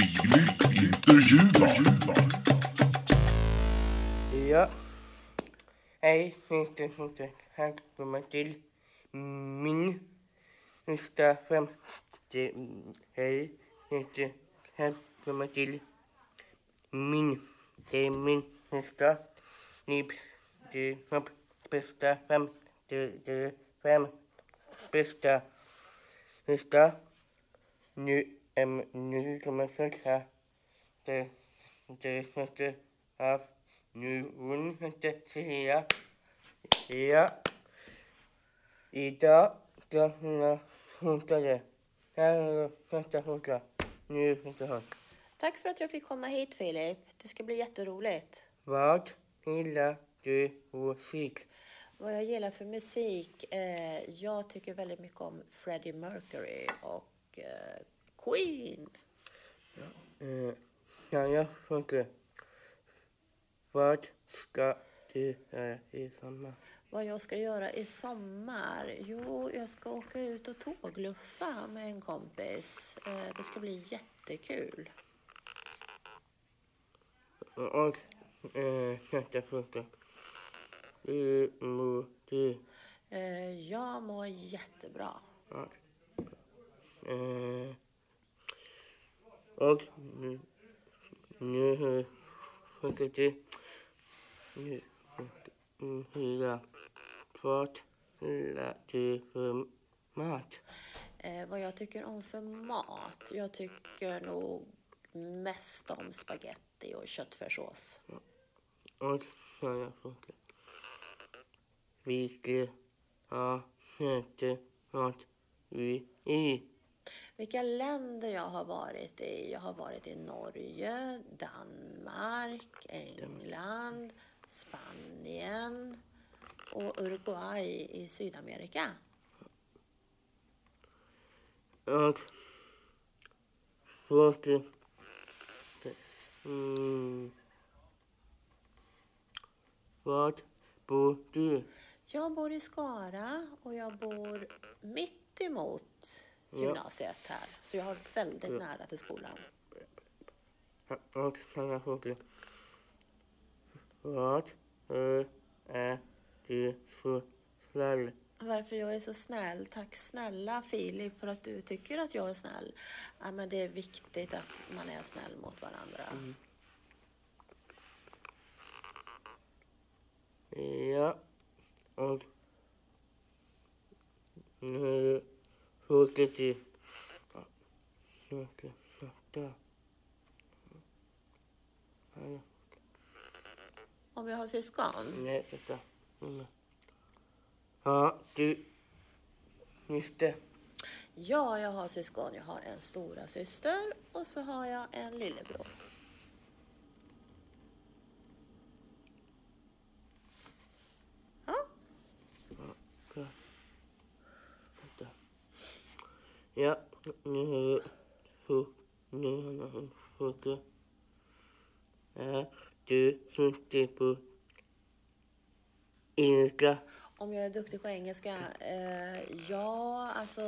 Filip intervjuar. Ja. Hej, inte inte välkommen till min första femte... Hej, inte välkommen till min... Det är min första livs... Det fem. Bästa fem... Det är fem. Bästa första... Nu, äm, nu kommer söka det, det första av nu hette Sia. Ja. Idag ska skjuta det. Här är första skjuta. Nu skjuter hon. Tack för att jag fick komma hit Filip. Det ska bli jätteroligt. Vad gillar du musik? Vad jag gillar för musik? Eh, jag tycker väldigt mycket om Freddie Mercury och eh, Queen. Eh, ja, jag skjuter. Vad ska du göra i sommar? Vad jag ska göra i sommar? Jo, jag ska åka ut och tågluffa med en kompis. Eh, det ska bli jättekul. Och eh, nästa fråga. Hur mår du? Eh, jag mår jättebra. Ja. Eh, och nu, nu sjunger du? Nu mm, hyra. Vad gillar du för mat? Eh, vad jag tycker om för mat? Jag tycker nog mest om spaghetti och köttfärssås. Och sådana frågor. Vilka har vi i? Vilka länder jag har varit i? Jag har varit i Norge, Danmark, England, Spanien och Uruguay i Sydamerika. Och. Mm. Var bor du? Jag bor i Skara och jag bor mitt emot. Gymnasiet här. Så jag har väldigt nära till skolan. Och sådana frågor. Vad är, du så snäll? Varför jag är så snäll? Tack snälla Filip för att du tycker att jag är snäll. Ja, men det är viktigt att man är snäll mot varandra. Ja. Och nu Ja, Om jag har syskon? Nej, vänta. Mm. Ja, du. Det. Ja, jag har syskon. Jag har en stora syster och så har jag en lillebror. Ja, Bra. Vänta. Ja, nu har jag en fråga. Är du duktig på engelska? om jag är duktig på engelska? Eh, ja, alltså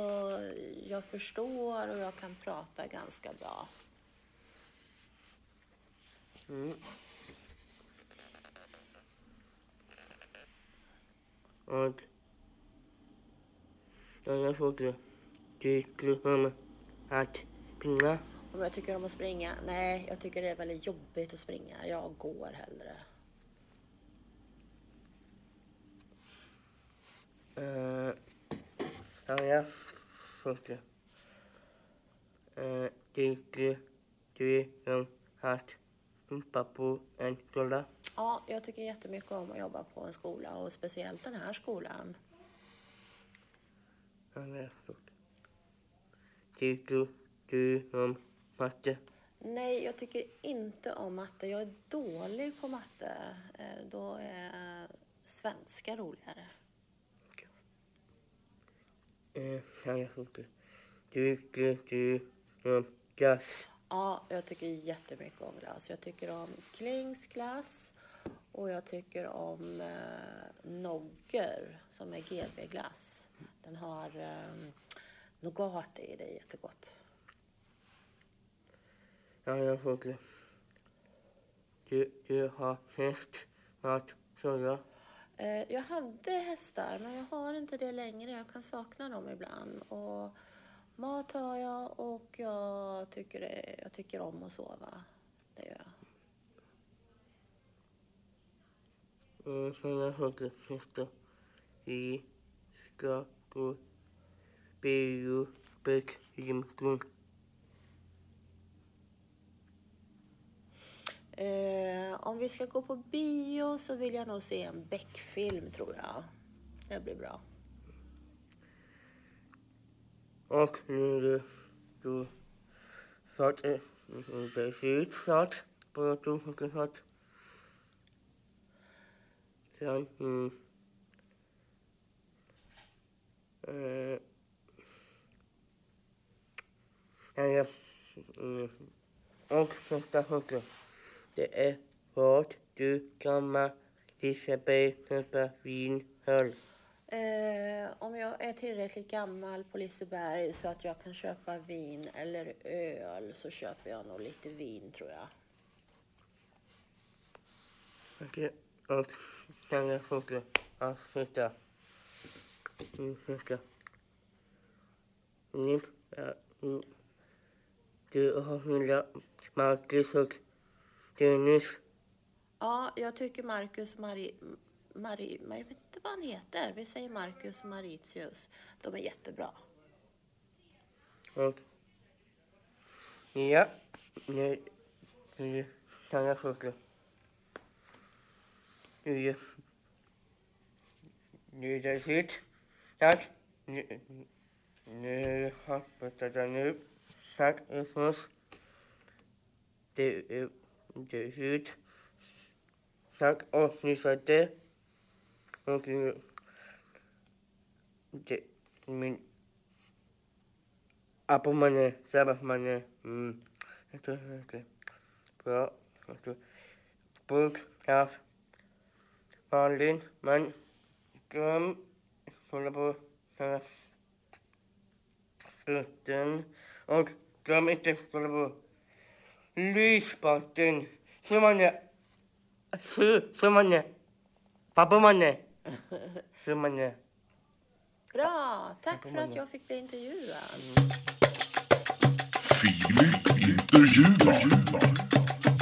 jag förstår och jag kan prata ganska bra. Mm. Och jag frågar. Tycker du om att springa? Om jag tycker om att springa? Nej, jag tycker det är väldigt jobbigt att springa. Jag går hellre. Uh, ja, jag frågar. Uh, tycker du om att jobba på en skola? Ja, jag tycker jättemycket om att jobba på en skola och speciellt den här skolan. Ja, jag frågar. Tycker du om matte? Nej, jag tycker inte om matte. Jag är dålig på matte. Eh, Då är svenska roligare. Ja, jag frågar. Tycker du om glass? Ja, jag tycker jättemycket om glass. Jag tycker om Klings glass och jag tycker om eh, Nogger som är GB-glass. Den har eh, nougat i, det är jättegott. Ja, jag frågar. Du, du har häst, mat, såga. Eh, jag hade hästar, men jag har inte det längre. Jag kan sakna dem ibland. Och mat har jag och jag tycker, det, jag tycker om att sova. Det gör jag. Och jag frågar sista. Vi ska gå bäck, gymkung. Eh, om vi ska gå på bio så vill jag nog se en Beck-film, tror jag. Det blir bra. Och nu ser ut snart. Bara två veckor snart. Sen, mm. Eh. Mm. Och nästa fråga. Det är vad du gammal Liseberg köpa vin höll. Eh, om jag är tillräckligt gammal på Liseberg så att jag kan köpa vin eller öl så köper jag nog lite vin, tror jag. Okej, och sen jag fråga avsluta. Mm, första. Mm, ja, mm. Du har hyllat Marcus och Dennis. Ja, jag tycker Marcus och Marie... Marie, jag vet inte vad han heter. Vi säger Marcus och Mauritius. De är jättebra. Och ja, nu nu kan jag fråga. Nu nu är det slut. Tack. Nu, nu har jag nu. Tack Efros. Det är det är slut. Tack och ni sa det. Och nu det min Apelmannen, sabbatmannen, mm. Jag tror det är bra. Jag Malin, man, glöm, hålla på, inte lysbotten. Summanne, summanne, pappamanne, summanne. Bra! Tack för att jag fick bli intervjuad. Filip intervjuar.